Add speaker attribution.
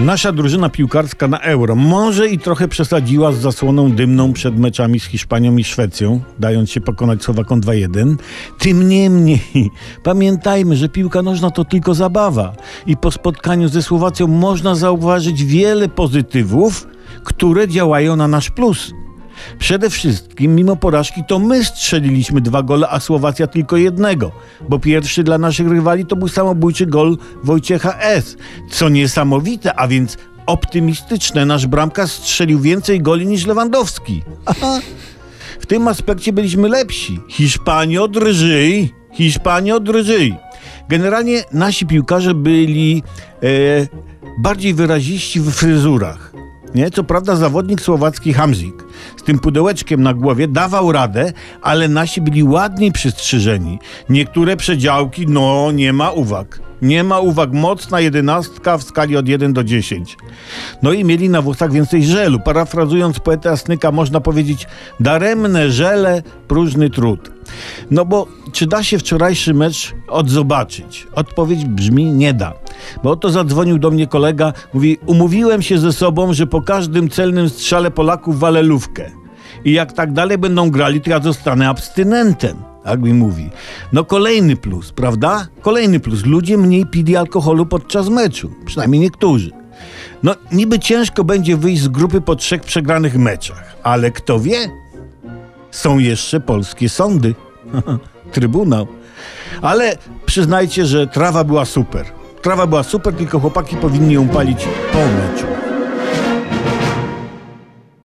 Speaker 1: Nasza drużyna piłkarska na Euro może i trochę przesadziła z zasłoną dymną przed meczami z Hiszpanią i Szwecją, dając się pokonać Słowakom 2-1. Tym niemniej pamiętajmy, że piłka nożna to tylko zabawa i po spotkaniu ze Słowacją można zauważyć wiele pozytywów, które działają na nasz plus. Przede wszystkim, mimo porażki, to my strzeliliśmy dwa gole, a Słowacja tylko jednego, bo pierwszy dla naszych rywali to był samobójczy gol Wojciecha S. Co niesamowite, a więc optymistyczne, nasz bramkarz strzelił więcej goli niż Lewandowski. Aha. W tym aspekcie byliśmy lepsi. Hiszpanio drżyj, Hiszpanio drżyj. Generalnie nasi piłkarze byli e, bardziej wyraziści w fryzurach. Nie? Co prawda zawodnik słowacki Hamzik z tym pudełeczkiem na głowie dawał radę, ale nasi byli ładniej przystrzyżeni. Niektóre przedziałki, no nie ma uwag. Nie ma uwag. Mocna jedenastka w skali od 1 do 10. No i mieli na włosach więcej żelu. Parafrazując poetę Asnyka, można powiedzieć daremne żele, próżny trud. No bo czy da się wczorajszy mecz odzobaczyć? Odpowiedź brzmi nie da. Bo oto zadzwonił do mnie kolega, mówi umówiłem się ze sobą, że po każdym celnym strzale Polaków walę lówkę. I jak tak dalej będą grali, to ja zostanę abstynentem. Tak mi mówi. No kolejny plus, prawda? Kolejny plus. Ludzie mniej pili alkoholu podczas meczu. Przynajmniej niektórzy. No niby ciężko będzie wyjść z grupy po trzech przegranych meczach. Ale kto wie? Są jeszcze polskie sądy. Trybunał. Ale przyznajcie, że trawa była super. Trawa była super, tylko chłopaki powinni ją palić po meczu.